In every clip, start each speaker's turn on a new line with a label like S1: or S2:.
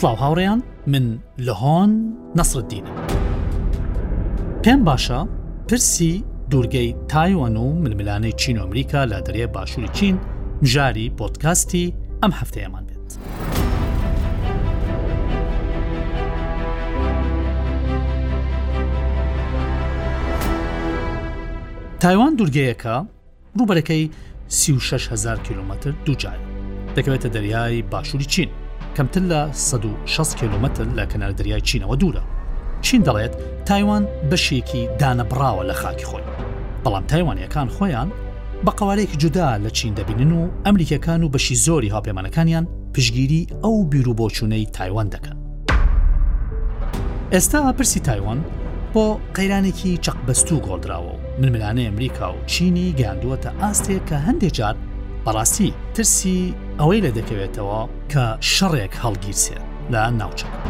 S1: سلااو هاوڕێیان من لە هۆن نەسرەدینە پێم باشە پرسی دوورگەی تایوان و ململانەی چین و ئەمریکا لە دەرێ باشووری چین مژاری پۆتکاستی ئەم هەفتەیەمان بێت دەکات. تایوان دوورگەیەکە ڕووبەرەکەی 36هزار کیلومتر دووجایە دەکەوێتە دەریای باشووری چین کەمتر لە 1600 کیلومتر لە کەنار دەریای چینەوە دوورە چین دەڵێت تایوان بەشێکی دانەبڕاوە لە خاکی خۆی بەڵام تایوانەکان خۆیان بە قەوارەیەکی جودا لە چین دەبینن و ئەمریکییەکان و بەشی زۆری هاوپەیمانەکانیان پشگیری ئەو بیروبۆچوونەی تایوان دەکەن. ئێستا پرسی تایوان بۆ قەیرانێکی چەقبەستوو گۆڕدراوە و ململانەی ئەمریکا و چینی گەیاندووەتە ئاستێک کە هەندێک جار بەڕاستی ترسی ئەوەی لێ دەکەوێتەوە کە شەڕێک هەڵگیرسێ لە ناوچەکە.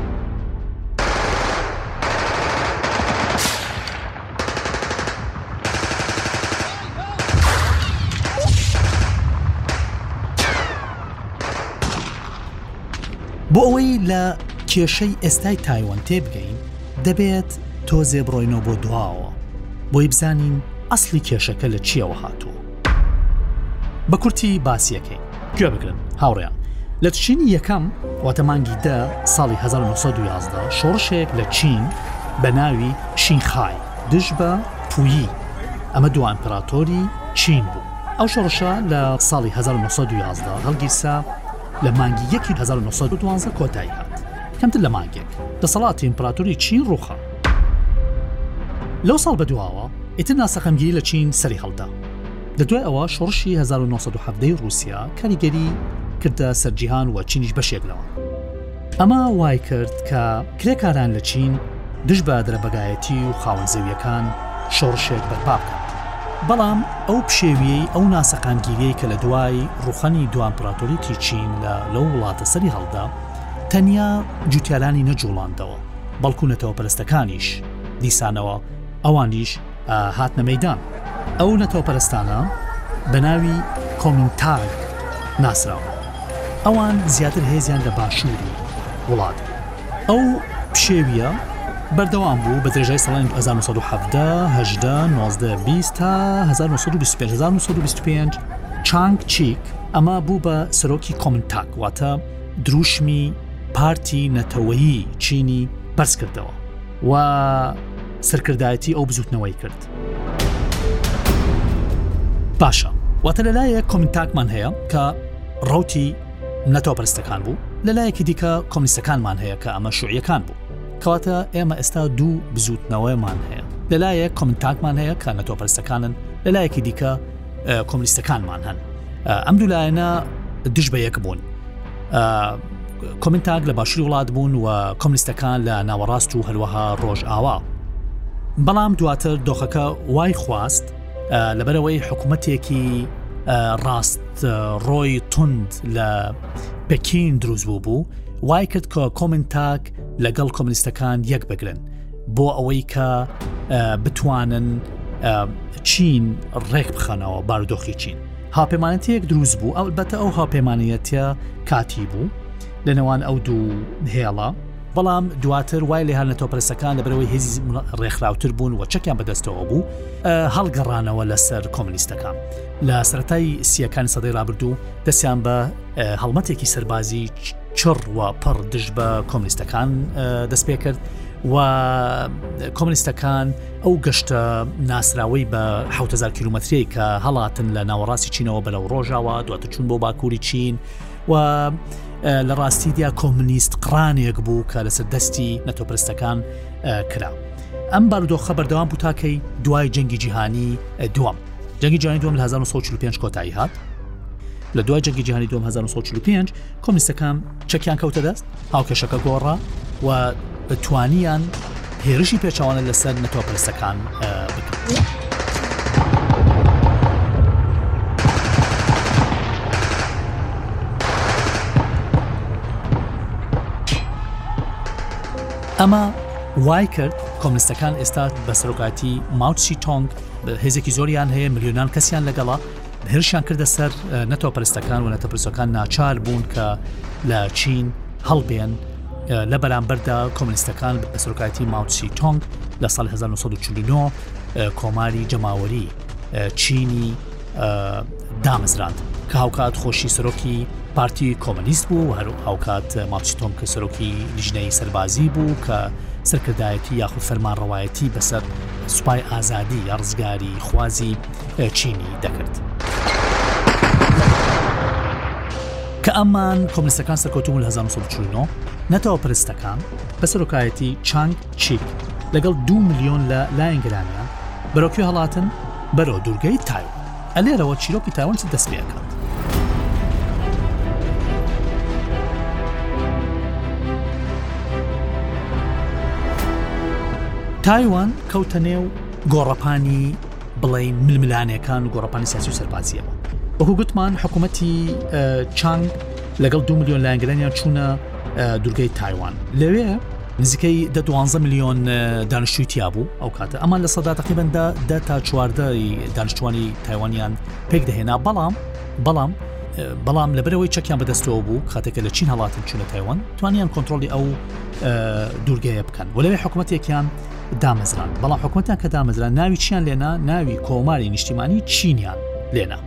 S1: بۆ ئەوەی لە کێشەی ئێستای تایوەن تێبگەین دەبێت تۆزێ بڕۆینەوە بۆ دواوە بۆی بزانین ئەسلی کێشەکە لە چیەوە هاتووە بە کورتی باسیەکەی گوێ بگرن هاوڕیان لە چینی یەکەم واتە مانگی دە ساڵی 1970 شۆڕشێک لە چین بە ناوی شینخای دژ بە پویی ئەمە دو ئەمپراتۆری چین بوو ئەو شۆڕشە لە ساڵی 1970 هەڵگیرسا لە مانگی 1970 کۆتایی هات کەمتر لە مانگێک دەسەڵاتی ئیمپراتوری چین ڕووخا لەو ساڵ بە دواوە ئیتر ناسەقەمگیری لە چین سەری هەڵدا لە دوای ئەوە شۆڕشی 1970ی ڕووسیا کاریگەری کردە سەر جیهان و چینیش بەشێک لەوە ئەمە وای کرد کە کرێکاران لە چین دژ بە درەبەگایەتی و خاوەن زەویەکان شۆڕشێک بەرپا بکات بەڵام ئەو پشێویەی ئەو ناسەقامگیریەی کە لە دوای ڕوخەنی دوامپراتۆریی چین لە لەو وڵاتە سەری هەڵدا تەنیا جوتیارانی نەجوڵاندەوە بەڵکو نەتەوەپەرستەکانیش دیسانەوە ئەوانیش هاتنە مەیدان. ئەو نەتەوەپەرستانە بە ناوی کۆمینتارن ناسراون. ئەوان زیاتر هێزیان لە باشووری وڵات بوو. ئەو پشێویە بەردەوام بوو بە درێژای ساڵانی 1970 چانگ چیک ئەمە بوو بە سەرۆکی کۆمنتاک واتە دروشمی پارتی نەتەوەیی چینی بەرز کردەوە و سەرکردایەتی ئەو بزوتنەوەی کرد. باشە واتە لەلایە کۆمنتاکمان هەیە کە ڕوتی نەتۆپەرستەکان بوو لەلایەکی دیکە کۆمیستەکانمان هەیە کە ئەمە شوعیەکان بوو کەواتە ئێمە ئێستا دوو بزوتنەوەیمان هەیە لەلایە کۆمنتاکمان هەیە کە نەتۆپەرستەکانن لەلایەکی دیکە کۆمیستەکانمان هەن ئەم دوولایەنە دژ بە یەک بوون کۆمنتاک لە باشوری وڵات بوون و کۆمنیستەکان لە ناوەڕاست و هەروەها ڕۆژ ئاوا بەڵام دواتر دۆخەکە وای خواست لەبەرەوەی حکوومەتێکی ڕاست ڕۆی تند لە پەکین دروست بوو بوو وای کرد کە کۆمنتاک لەگەڵ کۆمنیستەکان یەک بگرن بۆ ئەوەی کە بتوانن چین ڕێک بخەنەوە باردۆخی چین هاپێمانەتیەک دروست بوو ئەلبەتە ئەو هاپێمانەتە کاتی بوو لە نێوان ئەو دوو هێڵە بەڵام دواتر وای لە هەنەتەوە پرسەکان لەبەرەوەی هێزی ڕێکخراوتر بوون و چەکیان بەدەستەوە بوو هەڵگەڕانەوە لەسەر کۆمنیستەکان لە سەتای سیەکان سەدەی رابردوو دەستیان بە هەڵمەتێکی سەربازی چڕ و پڕ دژ بە کۆمنیستەکان دەست پێ کرد و کۆمنیستەکان ئەو گەشتە ناسراوەی بە حوتهزار کیلومتری کە هەڵاتن لە ناوەڕاستی چینەوە بەرەو ڕۆژاوە دواتە چون بۆ باکووری چین و لە ڕاستیدیا کۆمنیست قڕانێک بوو کە لەسەر دەستی نەتۆپرستەکان کرا. ئەم بارودۆخە بەردەوام بوو تاکەی دوای جەنگی جیهانی دووەم. جەنگی جیهانی دوم لە 1945 کۆتایی هات لە دوای جەنگی جیهانی 1945 کۆمیستەکان چەکیان کەوتە دەست هاوکێشەکە گۆڕا و توانیان هێرشی پێچوانە لەسەر نەتۆپەرستەکان بکرێت. ئەمە وای کرد کۆمستەکان ئێستا بە سەرۆکاتی ماوسی تۆنگ هێزێکی زۆریان هەیە ملیۆنان کەسیان لەگەڵا هێرشیان کردە سەر نەتەوەپەرستەکان و نەتەپرسەکان ناچار بوون کە لە چین هەڵبێن لە بەرامبەردا کۆمنیستەکان بە سەرۆکایەتی ماوسی تۆنگ لە سال 1940 کۆماری جەماوەری چینی دامەزراند کە هاوکات خۆشی سەرۆکی پارتی کۆمەنیست بوو و هەر هاوکات ماچتۆم کە سەرۆکی لیژنەی سەربازی بوو کە سەرکردایەتی یاخود فەرمان ڕەوایەتی بەسەر سوپای ئازادی یا ڕزگاری خوازی چینی دەکرد. کە ئەمان کۆمنیستەکان سەرکەوتوو بوون لە 1949 نەتەوە پرستەکان بە سەرۆکایەتی چانگ چیک لەگەڵ دو ملیۆن لە لایەنگرانیان بەرەوکی هەڵاتن بەرەو دوورگەی تایوان ئەلێرەوە چیرۆکی تاوان چ دەست پێکات. تایوان کەوتە نێو گۆڕەپانی بڵێین ململانێکان و گۆڕپانی سیاسی و سەربازیە بوو وەکو گوتمان حکوومەتی چنگ لەگەڵ دو میلیۆن لایەنگرانیان چوونە دورگەی تایوان لەوێ نزیکەی دە دوانزە میلیۆن دانیشتوی تیا بوو ئەو کاتە ئەمان لە سەدا تەقیبندا دە تا چواردەی دانیشتوانی تایوانیان پێک دەهێنا بەڵام بەڵام بەڵام لەبەرەوەی چەکیان بەدەستەوە بوو کاتێکە لە چین هەڵاتن چوونە تایوان توانیان کۆنتترۆلی ئەو دوورگەیە بکەن و لەوێ حکوومەتێکیان دامەزراند بەڵام حکوومەتان کە دامەزران ناوی چیان لێنا ناوی کۆماری نیشتیمانی چینیان لێنا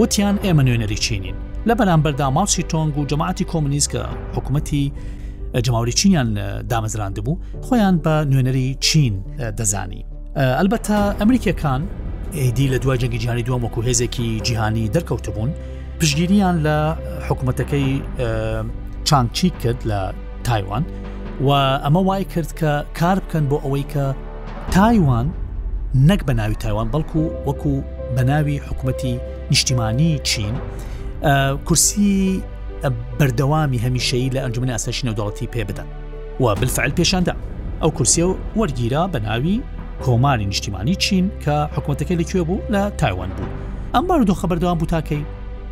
S1: وتیان ئێمە نوێنەری چینین لە بەرامبەردا ماوسی تۆنگ و جەماعتی کۆمنیست کە حکوومەتی جماوری چینیان دامەزراند بوو خۆیان بە نوێنەری چین دەزانی ئەلبەتە ئەمریکەکان ئیدی لە دوای جەنگی جیهانی دووەم وەکو هێزێکی جیهانی دەرکەوتبوون پشگیریان لە حکوومەتەکەی چانچی کرد لە تایوان و ئەمە وای کرد کە کار بکەن بۆ ئەوەی کە تایوان نەک بە ناوی تایوان بەڵکو وەکو بە ناوی حکوومەتی نیشتیمانی چین کورسی بەردەوامی هەمیشەی لە ئەنجومی ئاساشی نەودەڵەتی پێ بدەن و بالفعل پێشاندا ئەو کورسیە و وەرگیرا بە ناوی کۆماری نیشتیمانی چین کە حکوومەتەکە لەکوێ بوو لە تایوان بوو ئەم بارودۆخە بەردەوام بوو تاکەی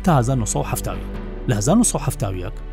S1: تا 1970 لە 1970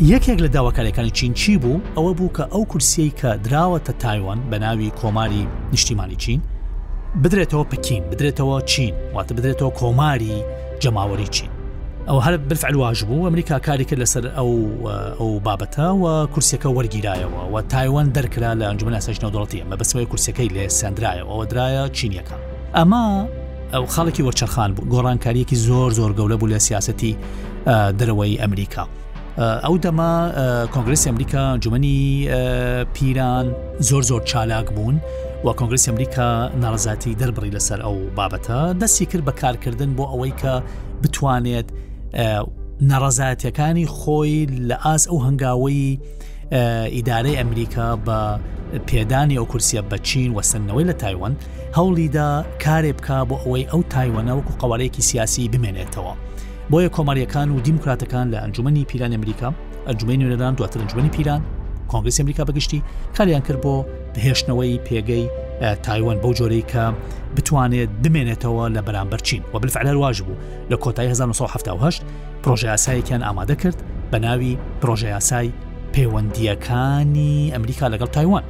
S1: یەکێک لە داواکاریەکانی چین چی بوو ئەوە بوو کە ئەو کورسیەی کە دراوەتە تایوان بە ناوی کۆماری نیشتیمانی چین بدرێتەوە پکین بدرێتەوە چین واتە بدرێتەوە کۆماری جەماوەری چین ئەو هەر بفعلواژ بوو ئەمریکا کاری کرد لەسەر ئەو ئەو بابەتە و کورسەکە وەرگیرایەوە و تایوان دەرکرا لە ئەنجومەن ئاسایش نەودڵەتی ئەمە بەسەوەی کورسەکەی لێ سندرایە ئەوە درایە چینیەکان ئەمە ئەو خاڵێکی وەرچەرخان بوو گۆڕانکاریەکی زۆر زۆر گەورە بوو لە سیاستی دەرەوەی ئەمریکا ئەو دەما کۆنگرسی ئەمریکا جومنی پیران زۆر زۆر چالاک بوون و کۆنگرسی ئەمریکا ناڕزاتی دەربڕی لەسەر ئەو بابەتە دەستی کرد بە کارکردن بۆ ئەوەی کە بتوانێت ناڕزایەتەکانی خۆی لە ئاس ئەو هەنگاوەی ئیدارەی ئەمریکا بە پێدانی ئەو کورسە بە چین وەسندنەوەی لە تایوەن هەوڵیدا کارێ بکە بۆ ئەوەی ئەو تایوەنە وەکو قوارەیەکی سیاسی بمێنێتەوە بۆیە کۆماریەکان و دیموکراتەکان لە ئەنجومی پیلان ئەمریکا ئەنجومی نوێنەران دواتر ئەنجومی پیلان کۆنگرس ئەمریکا بەگشتی کاریان کرد بۆ هێشتنەوەی پێگەی تایوەن بەو جۆرەی کە بتوانێت بمێنێتەوە لە بەرامبەر چین و بالفعلەر واژ بوو لە کۆتای 1970 پرۆژەیاسایەکیان ئامادە کرد بە ناوی پرۆژەیاسای پەیوەندییەکانی ئەمریکا لەگەڵ تایوان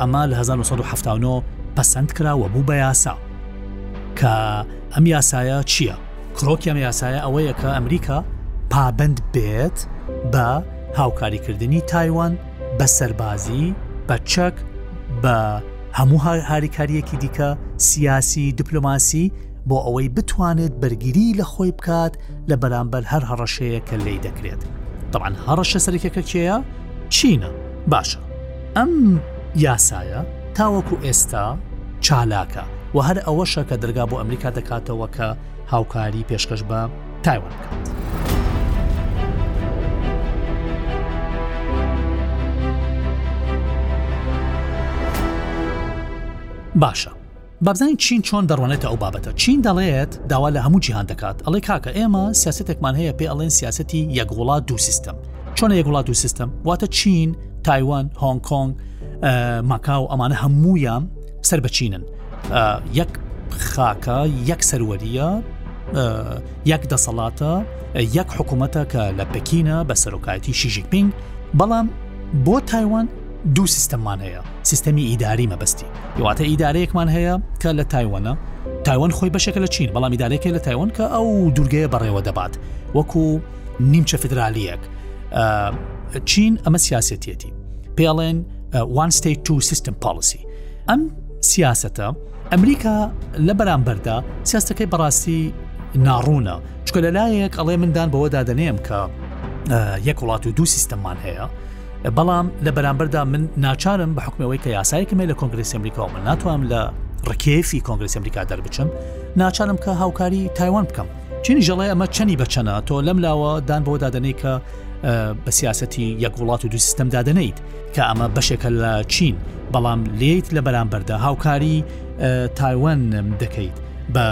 S1: ئەمە لە 1970 پەسەند کراوە بوو بە یاسا کە ئەم یاسایە چییە؟ کرۆکی ئەم یاسایە ئەوەیە کە ئەمریکا پابند بێت بە هاوکاریکردنی تایوان بە سەربازی بە چەک بە هەموو هاریکاریەکی دیکە سیاسی دیپلۆماسی بۆ ئەوەی بتوانێت بەرگری لە خۆی بکات لە بەرامبەر هەر هەڕەشەیە کە لی دەکرێت طبعاان هەڕەشە سەرکەکە کێە چینە باشە ئەم یاسایە تاوەکو ئێستا چالاکە و هەر ئەوەشە کە دەرگا بۆ ئەمریکا دەکاتەوە کە هاوکاری پێشکەش بە تایوان بکات. باشە با بزانین چین چۆن دەڕوانێتە ئەو بابەتە، چین دەڵێت داوا لە هەموو جیهان دەکات، ئەڵێ کاکە ئێمە سیاسەتێکمان هەیە پێی ئەڵێن سیاسەتی یەک وڵات دوو سیستەم، چۆنە یەک وڵات دوو سیستەم؟ واتە چین، تایوان، هۆنگ کۆنگ، ماکاو ئەمانە هەموویان سەر بە چینن، یەک خاکە یەک سەروەریە یەک دەسەڵاتە یەک حکوومەتە کە لە پەکینە بە سەرۆکایەتی شیژیپینگ بەڵام بۆ تایوان دوو سیستەممان هەیە سیستەمی ئیداری مەبەستی واتە ئیدارەیەکمان هەیە کە لە تایوەنە تایوەن خۆی بەشێکە لە چین بەڵام ئیدارێکە لە تایوەن کە ئەو دوورگەیە بەڕێوە دەبات وەکو نیمچە فدرالیەک چین ئەمە سیاسەتەتی پێڵێن وان ستیت تو سیستم پالیسی ئەم سیاسەتە ئەمریکا لە بەرامبەردا سیاستەکەی بەڕاستی ناڕوونە چکە لەلایەک ئەڵێ مندان بەوەدا دەنێم کە یەک وڵات و دوو سیستەممان هەیە بەڵام لە بەرامبەردا من ناچارم بە حکمەوەی کە یاسایەکم هەیە لە کۆنگرسی ئەمریکا من ناتوانم لە ڕکێفی کۆنگرسی ئەمریکا دەربچم ناچارم کە هاوکاری تایوان بکەم چینی ژەڵێ ئەمە چەنی بەچەنە تۆ لەم لاوە دان بۆ دادنەی کە بە سیاستی یەک وڵات و دو سیستم دادنیت کە ئەمە بەشێکە لە چین بەڵام لێیت لە بەرامبەردا هاوکاری تایوان دەکەیت بە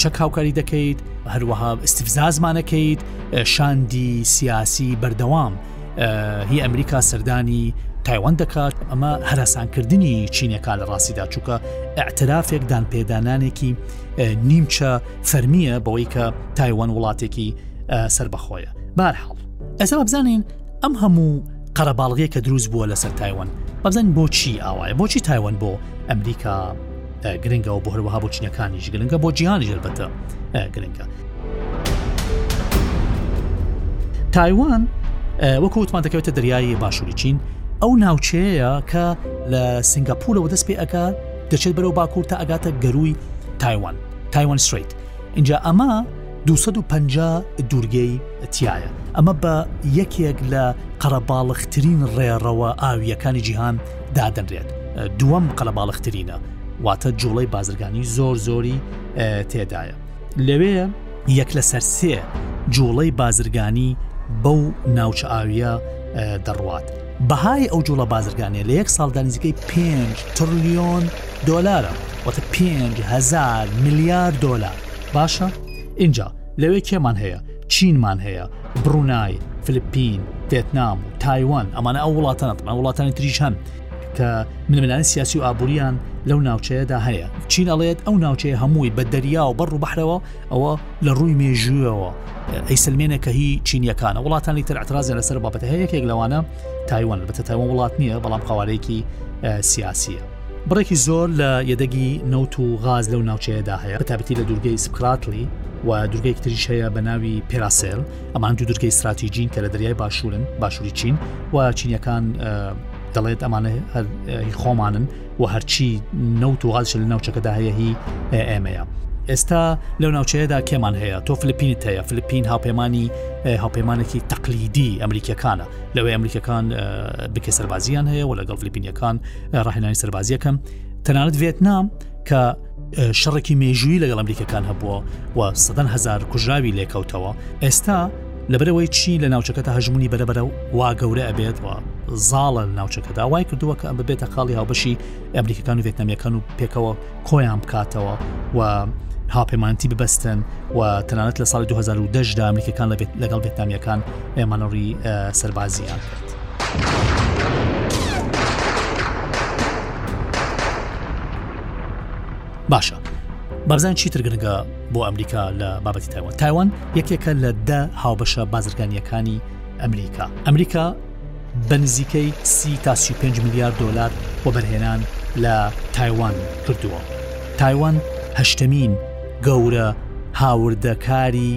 S1: چەک هاوکاری دەکەیت هەروەها استفزازمانەکەیت شاندی سیاسی بەردەوام هی ئەمریکا سەردانی تایوان دەکات ئەمە هەرسانکردنی چینەکە لە ڕاستیدا چووکە ئەعترافێک دانپێدانانێکی نیمچە فەرمیە بەوەی کە تایوان وڵاتێکی سربەخۆیە بارحاڵ ئەسا بزانین ئەم هەموو قەرەباڵغیە کە دروست بووە لەسەر تایوان بەزن بۆچی ئاوایە بۆچی تایوان بۆ ئەمریکا گرنگە و بۆ هەروەها بۆ چینەکانیش گرنگە بۆ جیهانی ژێربەتە گرنگە تایوان وەکو وتمان دەکەوێتە دەریایی باشووری چین ئەو ناوچەیە کە لە سنگاپورەوە دەست پێ ئەکا دەچێت بەرەو باکوور تا ئەگاتە گەروی تایوان تایوان سریت اینجا ئەمە 250 دوورگەی تایە ئەمە بە یەکێک لە قەرەباڵخترین ڕێڕەوە ئاویەکانی جیهان دادەنرێت دووەم قەلەباڵخترینە واتە جوڵەی بازرگانی زۆر زۆری تێدایە لەوێ یەک لە سەر سێ جوڵەی بازرگانی بەو ناوچە ئاویە دەڕوات بەهای ئەو جوڵە بازرگانە لە یەک ساڵدا نزیکەی 5 تڕلیۆن دۆلارە وەتە 5هزار میلیارد دۆلار باشە اینجا لەوێ کێمان هەیە چینمان هەیە، بڕونای، فلپین، ڤێتنام و تایوان ئەمانە ئەو وڵاتانە تەمان وڵاتانی تریش هەن کە ململانی سیاسی و ئابووریان لەو ناوچەیەدا هەیە چین ئەڵێت ئەو ناوچەیە هەمووی بە دەریا و بەڕ و بەحرەوە ئەوە لە ڕووی مێژووەوە ئەیسلمێنە کە هی چینیەکانە وڵاتانی تر ئەترازیان لەسەر بابەتە هەیە یەکێک لەوانە تایوان بەتە تایوان وڵات نییە بەڵام قوارەیەکی سیاسیە بڕێکی زۆر لە یەدەگی نەوت و غاز لەو ناوچەیەدا هەیە بەتابەتی لە دوورگەی سبکراتلی و دوورگەیەک تریش هەیە بە ناوی پێراسێل ئەمان دوو دوورگەی استراتیجین کە لە دەریای باشوورن باشووری چین و چینەکان دەڵێت ئەمانە خۆمانن و هەرچی نەوت و غازش لە ناوچەکەدا هەیە هی ئێمەیە. ئێستا لەو ناوچەیەدا کێمان هەیە تۆ فلپینت هەیە فلپین هاوپەیمانانی هاوپەیمانێکی تەقلیدی ئەمریکەکانە لەوەی ئەمریکەکان بکە سەربازیان هەیە و لەگەڵ فلپینیەکان ڕاهێنانی سەربازیەکەم تەنانەت ڤێتنام کە شەڕێکی مێژووی لەگەڵ ئەمریکەکان هەبووە و سەدەن هزار کوژراوی لێکەوتەوە ئێستا لەبەرەوەی چی لە ناوچەکەتە هەژمونی بەرەبەرە و وا گەورە ئەبێتەوە زاڵە لە ناوچەکەدا وای کردووە کە ئەم ببێتە خاڵی هاوبەشی ئەمریکەکان و ڤێتنامیەکان و پێکەوە کۆیان بکاتەوە و هاپێمانتی ببەستن و تەنانەت لە ساڵی 2010دا ئەمریکەکان لەگەڵ ڤێتنامیەکان ئێمانەڕی سەربازیان. باشە بەزان چیتر گرنگە بۆ ئەمریکا لە بابەتی تایوان تایوان یەکێکە لە دە هاوبەشە بازرگانیەکانی ئەمریکا ئەمریکا بە نزیکەی سی تا 35 میلیارد دلار بۆ بەرهێنان لە تایوان کردووە تایوان هەشتمین گەورە هاوردەکاری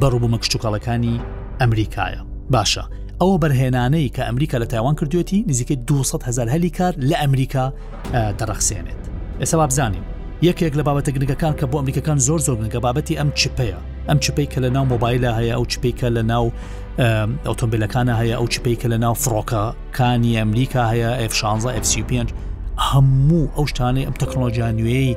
S1: بە ڕوبومە کشتوکاڵەکانی ئەمریکایە باشە ئەو بەرهێنانەی کە ئەمریکا لە تاوان کردوێتی نزیکەی 200 هزار هەلی کار لە ئەمریکا دەڕەخسێنێت ئێستا وابزانین یەکێک لە بابەتە گرنگەکان کە بۆ ئەمریکەکان زۆر زۆر گرنگە بابەتی ئەم چپەیە ئەم چپەی کە لە ناو مۆبایلە هەیە ئەو چپەی کە لە ناو ئۆتۆمبیلەکانە هەیە ئەو چپەی کە لە ناو فڕۆکەکانی ئەمریکا هەیە F16 F35 هەموو ئەو شتانەی ئەم تەکنۆلۆژیا نوێی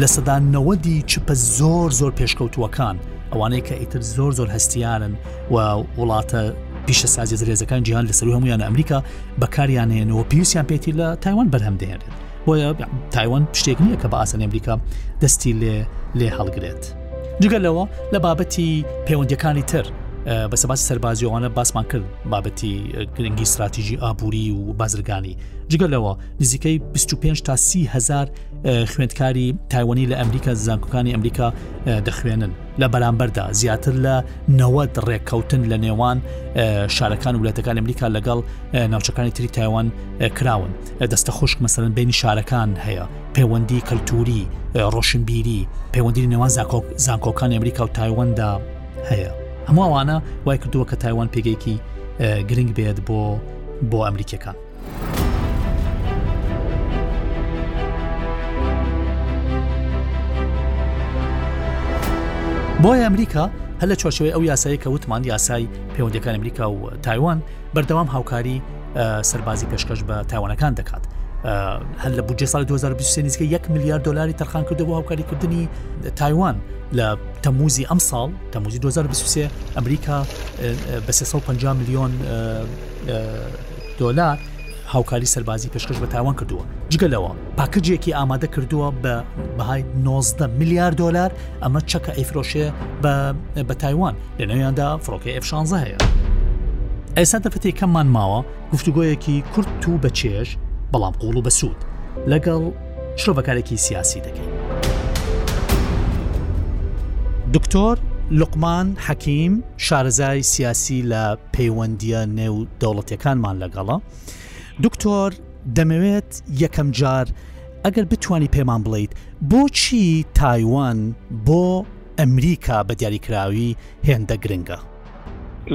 S1: لە سەدا نەوەدی چپە زۆر زۆر پێشکەوتووەکان ئەوانەی کە ئیتر زۆر زۆر هەستیارن و وڵاتە پیشە سازی زرێزەکان جیان لەسەر هەمویان ئەمریکا بەکاریانێنەوە پێویستیان پێێتی لە تایوان بەرهەم دێنێت بۆیە تایوان شتێک نییە کە بە ئاسانی ئەمریکا دەستی لێ لێ هەڵگرێت جگە لەوە لە بابەتی پەیوەندەکانی تر بە سەباسی سەربازیەوانە باسمان کرد بابەتی گرنگی استراتیژی ئابووری و بازرگانی جگە لەوە نزیکەی 25 تا سی هزار خوێندکاری تایوەنی لە ئەمریکا زانکۆکانی ئەمریکا دەخوێنن لە بەرامبەردا زیاتر لە نەوەد ڕێککەوتن لە نێوان شارەکان وولاتەکان ئەمریکا لەگەڵ ناوچەکانی تری تایوان کراون دەستە خوشک مەسەرن بینی شارەکان هەیە پەیوەندی کەلتوری ڕۆشنبیری پەیوەندی نێوان زانکۆک زانکۆکان ئەمریکا و تایوەندا هەیە هەمووانە وای کردووە کە تایوان پێگەیەکی گرنگ بێت بۆ بۆ ئەمریکەکان بۆیە ئەمریکا هەر لە چۆشەوەی ئەو یاسایی کە وتمان یاسای پەیوەندەکان ئەمریکا و تایوان بەردەوام هاوکاری سەربازی پێشکەش بە تاوانەکان دەکات. هەر لە بودجێ سال 2023 نیزگە 1 میلیارد دلاری تەرخان کردو بۆ هاوکاریکردنی تایوان لە تەموزی ئەم ساڵ تەموزی 2023 ئەمریکا بە 350 میلیۆن دۆلار هاوکاری سەربازی پێشکەش بە تایوان کردووە جگە لەوە پاکجێکی ئامادە کردووە بە بەهای 19 میلیارد دلار ئەمە چەکە ئەیفرۆشێ بە تایوان لەنەویاندا فڕۆکە F16 هەیە ئێستا دەفەتی کەممان ماوە گفتوگۆیەکی کورت و بەچێش بەڵام قوڵ و بەسوود لەگەڵ شرۆڤەکارێکی سیاسی دەکەین دکتۆر لقمان حەکیم شارەزای سیاسی لە پەیوەندییە نێو دەوڵەتەکانمان لەگەڵە دکتۆر دەمەوێت یەکەم جار ئەگەر بتانی پێمان بڵیت بۆچی تایوان بۆ ئەمریکا بە دیاریکراوی هێندە گرنگە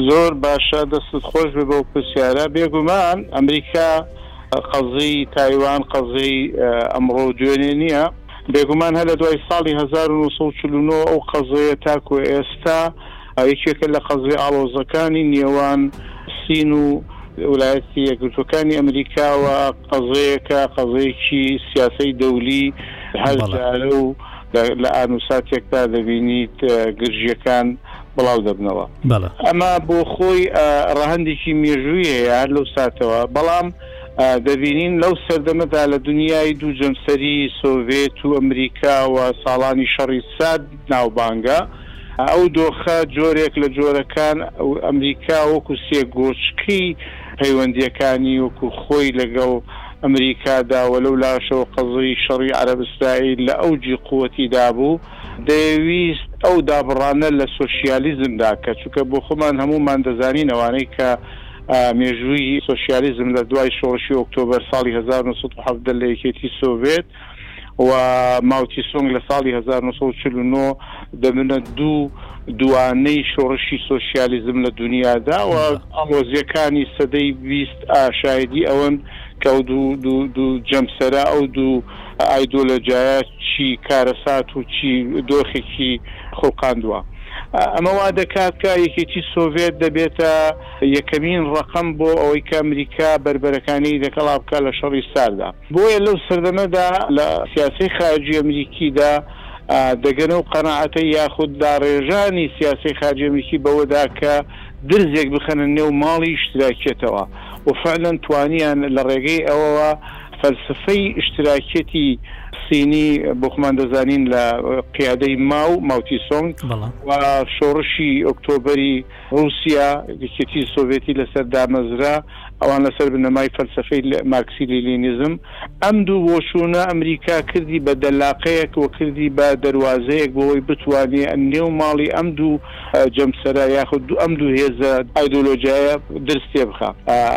S2: زۆر باشە دەستت خۆش بێ بەو پرسیارە بێگومان ئەمریکا قەزی تایوان قەزەی ئەمڕۆ دوێنێ نییە بێگومان هەر لە دوای ساڵی 1940 ئەو قەزەیە تاکو ئێستا یەکێکە لە قەزیە ئاڵۆزەکانی نێوان سین و ولایەتی یەکگرتووەکانی ئەمریکاوە، قەزیەکە قەزیەیەکی سیاسەی دەولی هەر جارە و لە ئان و ساتێکدا دەبینیت گرژیەکان بڵاو دەبنەوە. ئەمە بۆ خۆی ڕەهەندێکی مێژووی هەیە هەر لەو ساتەوە، بەڵام دەبینین لەو سەردەمەدا لە دنیای دوو جەمسەری سۆڤێت و ئەمریکاوە ساڵانی شەڕی سارد، ناوبانگە ئەو دۆخە جۆرێک لە جۆرەکان ئەمریکا وەکو سێ گۆچکەی پەیوەندیەکانی وەکو خۆی لەگەڵ ئەمریکادا وە لەو لاشەوە قەزیەی شەڕی عەرەب ئیسرائیل لە ئەوجی قوتی دابوو دەیەویست ئەو دابڕانە لە سۆشیالیزمدا کە چونکە بۆ خۆمان هەموومان دەزانین ئەوانەی کە مێژووی سۆشیالیزم لە دوای شۆڕشی ئۆکتۆبەر ساڵی هەزار و نۆ سەد و حەڤدە لە یەکێتی سۆڤێت و ماو تسێ تونگ لە ساڵی هەزار و نۆ سەد و چل و نۆ دەبنە دوو دووانەی شۆڕشی سۆسیالیزم لە دونیادا و ئاڵۆزییەکانی سەدەی بیست ئا شاهیدی ئەوەن کە ئەو دوو دوو دوو جەمسەرە ئەو دوو ئایدۆلۆجایە چی کارەسات و چی دۆخێکی خوڵقاندووە ئەمە وا دەکات کە یەکێتی سۆڤێت دەبێتە یەکەمین ڕەقەم بۆ ئەوەی کە ئەمریکا بەربەرەکانی دەکەڵا بکات لە شەڕی ساردا. بۆیە لەو سەردەمەدا لە سیاسەی خارجی ئەمریکیدا دەگەنە و قەناعەتە یاخود داڕێژانی سیاسەی خارجی ئەمریکی بەوەدا کە درزێک بخەنە نێو ماڵی ئیشتراکیەتەوە و فەعلەن توانیان لە ڕێگەی ئەوەوە فەلسەفەی ئیشتراکیەتی سینی بۆ خۆمان دەزانین لە قیادەی ماو، ماوتیسۆنگ، و شۆڕشی ئۆکتۆبەری. ڕووسیا، یەکێتیی سۆڤێتی لەسەر دامەزرا، ئەوان لەسەر بنەمای فەلسەفەی مارکسی-لینینیزم. ئەم دوو بۆچوونە ئەمریکا کردی بە دەلاقەیەک و کردی بە دەروازەیەک بۆوەی بتوانێ نێو ماڵی ئەم دوو جەمسەرە یاخود ئەم دوو هێزە ئایدۆلۆژیایە درز تێ بخا.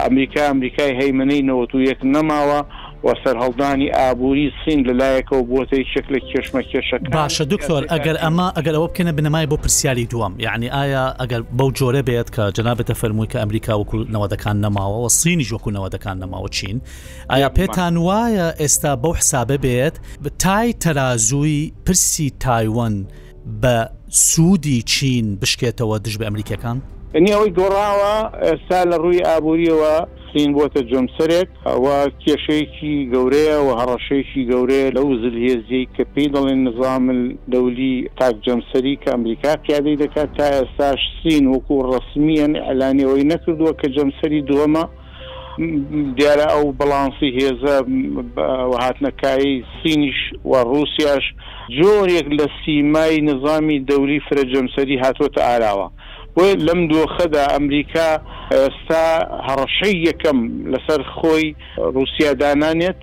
S2: ئەمریکا ئەمریکای هەیمەنەی نەوەت و یەک نەماوە. و سەرهەڵدانی ئابووری چین لە لایەکەوە بووەتە یەکێک لە کێشمەکێشەکان.
S1: باشە دکتۆر ئەگەر ئەمە ئەگەر ئەوە بکەینە بنەمای بۆ پرسیاری دووەم یەعنی ئایا ئەگەر بەو جۆرە بێت کە جەنابت دەفەرمووی کە ئەمریکا وەکو نەوەدەکان نەماوە و سینیش وەکو نەوەدەکان نەماوە چین ئایا پێتان وایە ئێستا بەو حسابە بێت تای تەرازووی پرسی تایوەن بە سوودی چین بشکێتەوە دژ بە ئەمریکیەکان؟
S2: یەعنی ئەوەی گۆڕاوە ئێستا لە ڕووی ئابووریەوە سین بووەتە جۆمسەرێک. ئەوە کێشەیەکی گەورەیە و هەڕەشەیەکی گەورەیە لەو زلهێزیەی کە پێی دەڵێن نظام الدولی تاک جەمسەری کە ئەمریکا قیادەی دەکات تا ئێستاش سین وەکو ڕەسمیەن ئیعلانی ئەوەی نەکردووە کە جەمسەری دووەمە دیارە ئەو بەڵانسی هێزە و هاتنە کایەی سینیش و ڕوسیاش جۆرێک لە سیمای نظامی دولی فرە جەمسەری هاتووەتە ئاراوە. بۆیە لەم دۆخەدا ئەمریکا ئێستا هەڕەشەی یەکەم لەسەر خۆی ڕووسیا دانانێت،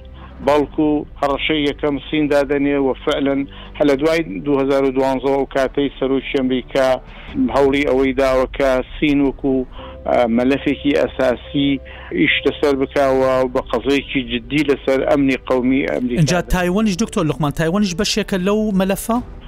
S2: بەڵکو هەڕەشەی یەکەم سین دادەنێ و فعلەن هەر لە دوای دوو هەزار و دوازدە و ئەو کاتەی سەرۆکی ئەمریکا هەوڵی ئەوەی داوە کە سین وەکو مەلەفێکی ئەساسی ئیش لەسەر بکا و بە قەزەیەکی جدی لەسەر ئەمنی قەومی ئەمریکا
S1: ئینجا دەنگێ. تایوەنیش دکتۆر لوقمان، تایوەنیش بەشێکە لەو مەلەفە؟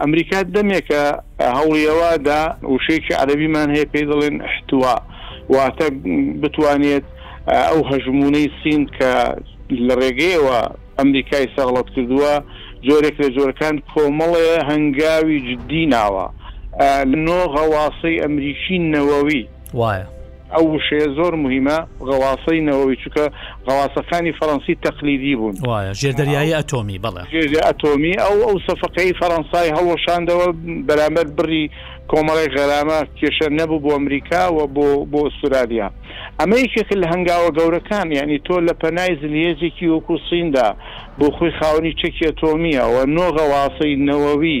S2: ئەمریکا دەمێکە هەوڵی ئەوە دا، وشەیەکی عەرەبیمان هەیە پێی دەڵێن احتوا، واتە بتوانێت ئەو هەژموونەی سین کە لە ڕێگەیەوە ئەمریکای سەغڵەت کردووە، جۆرێک لە جۆرەکان کۆمەڵێ هەنگاوی جددی ناوە نۆ غەواسەی ئەمریکی نەوەوی.
S1: وایە.
S2: ئەو وشەیە زۆر موهیمە، غەواسەی نەوەوی، چونکە غەواسەکانی فەرەنسی تەقلیدی بوون.
S1: وایە، ژێردەریایی ئەتۆمی، بەڵێ.
S2: ژێردەریایی ئەتۆمی، ئەو ئەو سەفقەی فەرەنسای هەڵوەشاندەوە بەرامبەر بڕی کۆمەڵێک غەرامە کێشە نەبوو بۆ ئەمریکا و بۆ بۆ ئوسترالیا. ئەمە یەکێکە لە هەنگاوە گەورەکان، یانی تۆ لە پەنای زلهێزێکی وەکوو سیندا بۆ خۆی خاوەنی چەکی
S1: ئەتۆمییە و نۆ غەواسەی نەوەوی،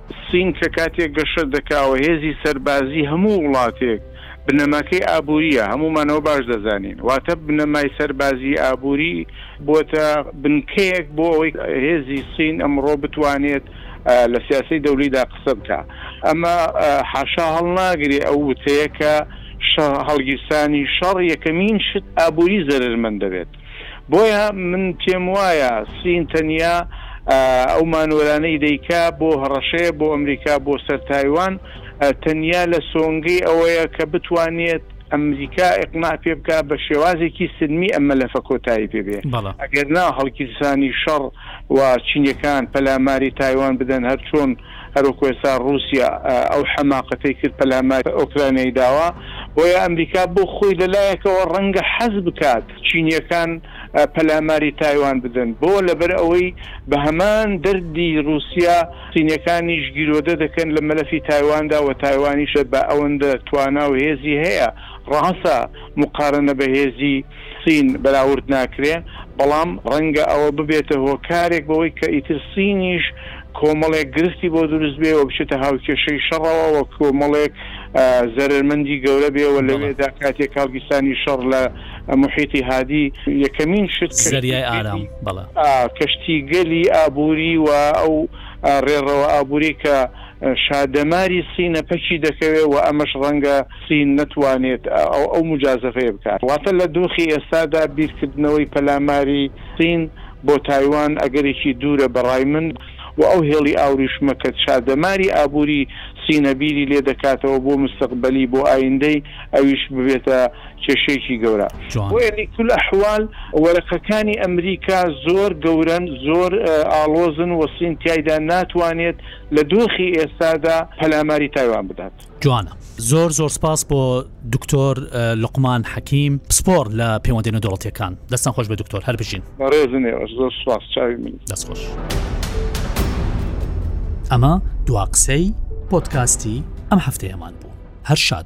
S2: سین کە کاتێک گەشە دەکاوە هێزی سەربازی هەموو وڵاتێک بنەماکەی ئابووریە هەموومان ئەوە باش دەزانین واتە بنەمای سەربازی ئابووری بووەتە بنکەیەک بۆ ئەوەی هێزی سین ئەمڕۆ بتوانێت لە سیاسەی دەولیدا قسە بکا ئەمە حاشا هەڵناگرێ ئەو وتەیە کە هەڵگیرسانی شەڕ یەکەمین شت ئابووری زەرەرمەند دەبێت. بۆیە من پێم وایە سین تەنیا ئەو مانۆرانەی دەیکا بۆ هەڕەشەیە بۆ ئەمریکا بۆ سەر تایوان تەنیا لە سۆنگەی ئەوەیە کە بتوانێت ئەمریکا ئقنا پێ بک بە شێوازێکی سلمی ئەمە لە فەکۆتایی پێ بێ ئەگەرنا هەڵکیسانی شەڕ و چینەکان پەلاماری تایوان بدەن هەر چۆن هەروەکو ئێستا ڕووسیا ئەو حەماقەتەی کرد پەلاماری ئۆکرانیای داوە، بۆیە ئەمریکا بۆ خۆی لە لایەکەوە ڕەنگە حەز بکات چینییەکان پەلاماری تایوان بدەن بۆ لەبەر ئەوەی بە هەمان دەردی ڕووسیا چینییەکانیش گیرۆدە دەکەن لە مەلەفی تایواندا و تایوانیش بە ئەوەندە توانا و هێزی هەیە ڕاسە موقارەنە بە هێزی سین بەراورد ناکرێ، بەڵام ڕەنگە ئەوە ببێتە هۆکارێک بەوەی کە ئیتر سینیش کۆمەڵێک گرفتی بۆ دروست بێ و بچێتە هاوکێشەی شەڕەوە و کۆمەڵێک زەرەرمەندی گەورە بێ و لەوێدا کاتێ کاڵگیستانی شەڕ لە موحیتی هادی یەکەمین شت
S1: زەریای ئارام،
S2: بەڵێ. کەشتیگەلی ئابووری و ئەو ڕێڕەوە ئابووریەی کە. شادەماری سینە پەکی دەکەوێت و ئەمەش ڕەنگە سین نەتوانێت ئەو موجازەفەیە بکات. واتە لە دۆخی ئێستادا بیرکردنەوەی پەلاماری سین بۆ تایوان ئەگەرێکی دوورە بە ڕای من و ئەو هێڵی ئاوریشمە کە شادەماری ئابووری سینە بیری لێ دەکاتەوە بۆ مستەقبەلی بۆ ئایندەی ئەویش ببێتە کێشەیەکی گەورە. بۆیە علی کول احوال وەرەقەکانی ئەمریکا زۆر گەورەن زۆر ئاڵۆزن و سین تیایدا ناتوانێت لە دۆخی ئێستادا پەلاماری تایوان بدات.
S1: جوانە زۆر زۆر سپاس بۆ دکتۆر لقمان حەکیم پسپۆر لە پەیوەندی نەدەوڵەتیەکان دەستان خۆش بە دکتۆر هەر بژین
S2: بەڕێزنێوەش زۆر سپاس چاوی من
S1: دەست خۆش ئەمە دوا قسەی پۆتکاستی ئەم هەفتەیەمان بوو هەر شاد